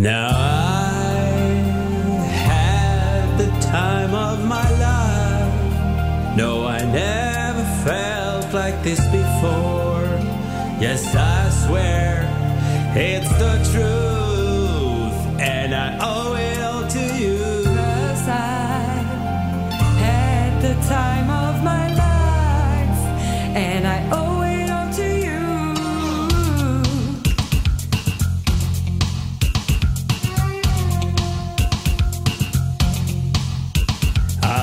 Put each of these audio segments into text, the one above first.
Now I had the time of my life. No, I never felt like this before. Yes, I swear it's the truth,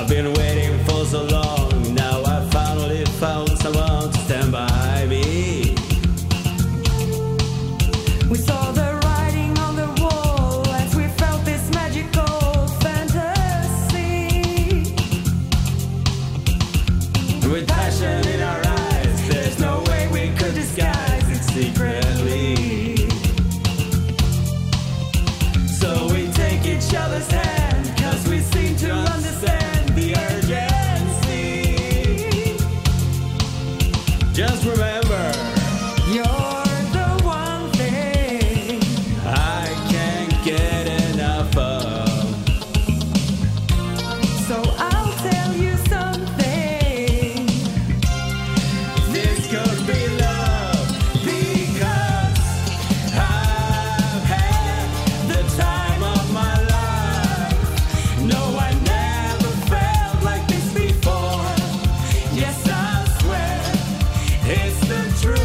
I've been waiting for so long. Now I finally found someone to stand by me. We saw the With passion in our eyes, there's no way we could disguise its secret. Just remember. The truth.